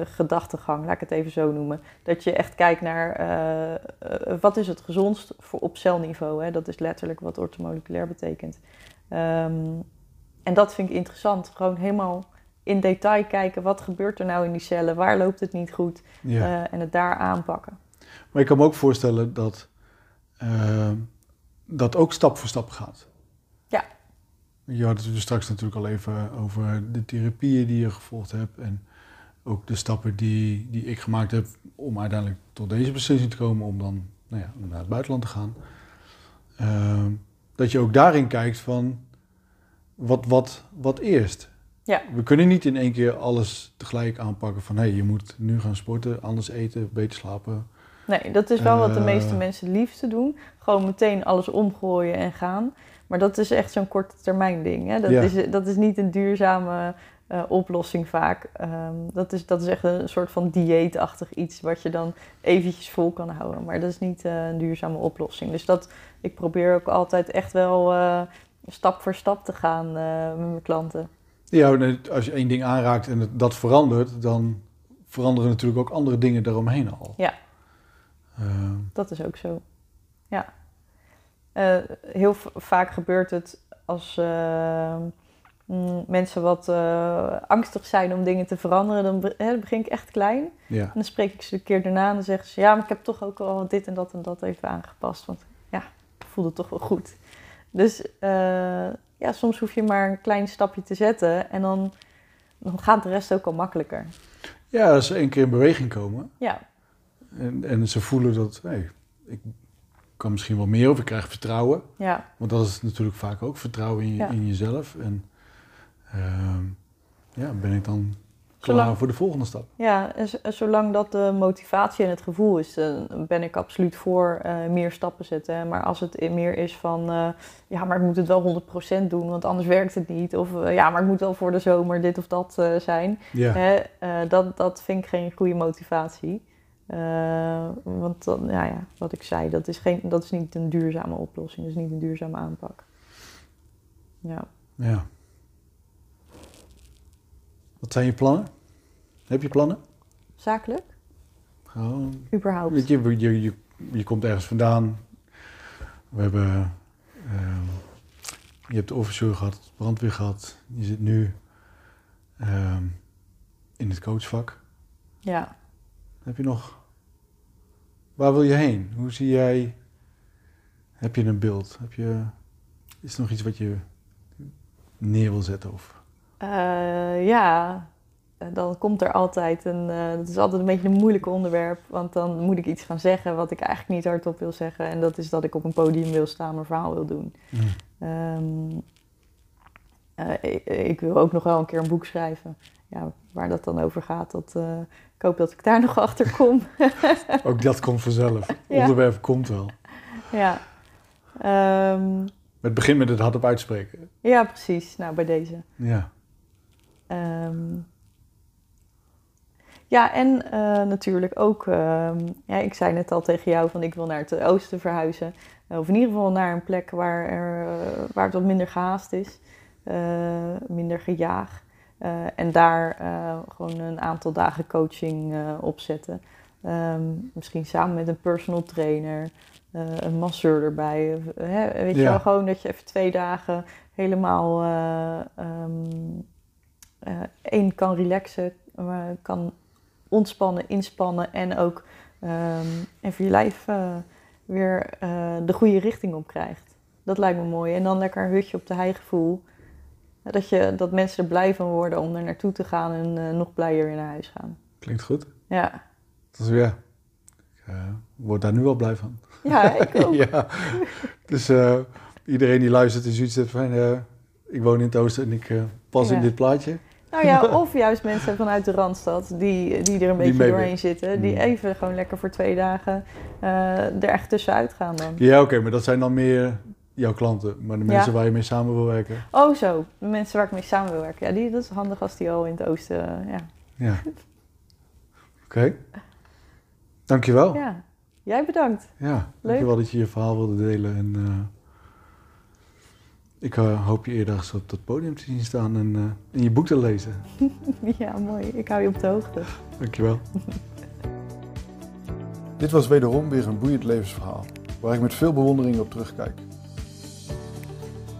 gedachtegang, laat ik het even zo noemen. Dat je echt kijkt naar wat is het gezondst voor op celniveau. Hè. Dat is letterlijk wat ortomoleculair betekent. Um, en dat vind ik interessant. Gewoon helemaal in detail kijken wat gebeurt er nou in die cellen, waar loopt het niet goed ja. uh, en het daar aanpakken. Maar ik kan me ook voorstellen dat uh, dat ook stap voor stap gaat. Ja. Je had het er straks natuurlijk al even over de therapieën die je gevolgd hebt en ook de stappen die, die ik gemaakt heb om uiteindelijk tot deze beslissing te komen om dan nou ja, naar het buitenland te gaan. Ehm, dat je ook daarin kijkt van wat, wat, wat eerst. Ja. We kunnen niet in één keer alles tegelijk aanpakken van hé, hey, je moet nu gaan sporten, anders eten, beter slapen. Nee, dat is wel wat de Eh. meeste mensen het liefste doen. Gewoon meteen alles omgooien en gaan. Maar dat is echt zo'n korte termijn ding. Hè? Dat, Ja. is, dat is niet een duurzame eh, oplossing vaak. Ehm, dat, is, dat is echt een soort van dieetachtig iets wat je dan eventjes vol kan houden. Maar dat is niet eh, een duurzame oplossing. Dus dat, ik probeer ook altijd echt wel eh, stap voor stap te gaan eh, met mijn klanten. Ja, als je één ding aanraakt en dat verandert, dan veranderen natuurlijk ook andere dingen daaromheen al. Ja. Ehm, Dat is ook zo. Ja. Eh, heel vaak gebeurt het als eh, mm, mensen wat eh, angstig zijn om dingen te veranderen. Dan, be- begin ik echt klein. ja. En dan spreek ik ze een keer daarna en dan zeggen ze... Ja, maar ik heb toch ook al dit en dat en dat even aangepast. Want ja, ik voelde het toch wel goed. Dus eh, ja, soms hoef je maar een klein stapje te zetten. En dan, dan gaat de rest ook al makkelijker. ja, als ze één keer in beweging komen Ja, en, en ze voelen dat hey, ik kan misschien wel meer of ik krijg vertrouwen. ja, Want dat is natuurlijk vaak ook vertrouwen in, je, Ja. in jezelf. En ehm, ja, ben ik dan klaar Zolang- voor de volgende stap. Ja, en zolang dat de motivatie en het gevoel is, eh, ben ik absoluut voor eh, meer stappen zetten. Maar als het meer is van, eh, ja, maar ik moet het wel 100% doen, want anders werkt het niet. Of ja, maar ik moet wel voor de zomer dit of dat zijn. Ja, Hè, dat, dat vind ik geen goede motivatie. Want dan, ja, ja, wat ik zei, dat is, geen, dat is niet een duurzame oplossing. Dat is niet een duurzame aanpak. Ja. ja. Wat zijn je plannen? Heb je plannen? Zakelijk? Gewoon Überhaupt? Weet je, je, je, je komt ergens vandaan. We hebben. ehm, je hebt de officier gehad, brandweer gehad. Je zit nu ehm, in het coachvak. Ja. Heb je nog. Waar wil je heen? Hoe zie jij. Heb je een beeld? Heb je, is er nog iets wat je neer wil zetten? Of, Eh, ja, dan komt er altijd een. eh dat is altijd een beetje een moeilijk onderwerp. Want dan moet ik iets gaan zeggen wat ik eigenlijk niet hardop wil zeggen. En dat is dat ik op een podium wil staan, mijn verhaal wil doen. Ehm, eh, ik, ik wil ook nog wel een keer een boek schrijven. Ja, waar dat dan over gaat, dat, ik hoop dat ik daar [LAUGHS] nog achter kom. [LAUGHS] Ook dat komt vanzelf. [LAUGHS] Ja. Onderwerp komt wel. ja. Ehm, Het begint met het hardop uitspreken. ja, precies. Nou, bij deze. Ja. Ehm, ja, en eh, natuurlijk ook, ehm, ja, ik zei net al tegen jou van ik wil naar het oosten verhuizen. Eh, of in ieder geval naar een plek waar, er, eh, waar het wat minder gehaast is, minder gejaag. En daar gewoon een aantal dagen coaching opzetten. Ehm, misschien samen met een personal trainer, een masseur erbij. weet je wel, gewoon dat je even twee dagen helemaal één kan relaxen, eh, kan ontspannen, inspannen en ook ehm, even je lijf eh, weer eh, de goede richting op krijgt. Dat lijkt me mooi. En dan lekker een hutje op de heigevoel. Dat, je, dat mensen er blij van worden om er naartoe te gaan en eh, nog blijer weer naar huis gaan. Klinkt goed. Ja, Dat is weer. Ik eh, word daar nu wel blij van. ja ik [LAUGHS] ook. ja. Dus eh, iedereen die luistert en zoiets van... eh, ik woon in het oosten en ik eh, pas Ja. in dit plaatje. Nou ja, [LAUGHS] of juist mensen vanuit de Randstad die, die er een beetje doorheen zitten. Die Hmm. even gewoon lekker voor twee dagen eh, er echt tussenuit gaan dan. Ja, oké, maar dat zijn dan meer jouw klanten. Maar de Ja. mensen waar je mee samen wil werken. Oh zo, de mensen waar ik mee samen wil werken. Ja, die, dat is handig als die al in het oosten... eh, ja. Ja. Oké. Dankjewel. Ja. ja, jij bedankt. Dankjewel dat je je verhaal wilde delen. En eh, ik eh, hoop je eerder op dat podium te zien staan en, eh, en je boek te lezen. [LAUGHS] Ja, mooi. Ik hou je op de hoogte. Dankjewel. [LAUGHS] Dit was wederom weer een boeiend levensverhaal, waar ik met veel bewondering op terugkijk.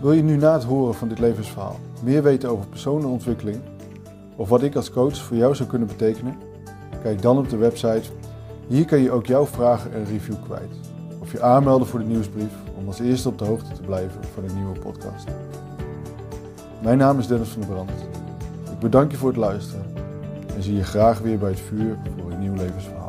Wil je nu na het horen van dit levensverhaal meer weten over persoonlijke ontwikkeling of wat ik als coach voor jou zou kunnen betekenen? Kijk dan op de website. Hier kan je ook jouw vragen en review kwijt. Of je aanmelden voor de nieuwsbrief om als eerste op de hoogte te blijven van een nieuwe podcast. Mijn naam is Dennis van der Brand. Ik bedank je voor het luisteren en zie je graag weer bij het vuur voor een nieuw levensverhaal.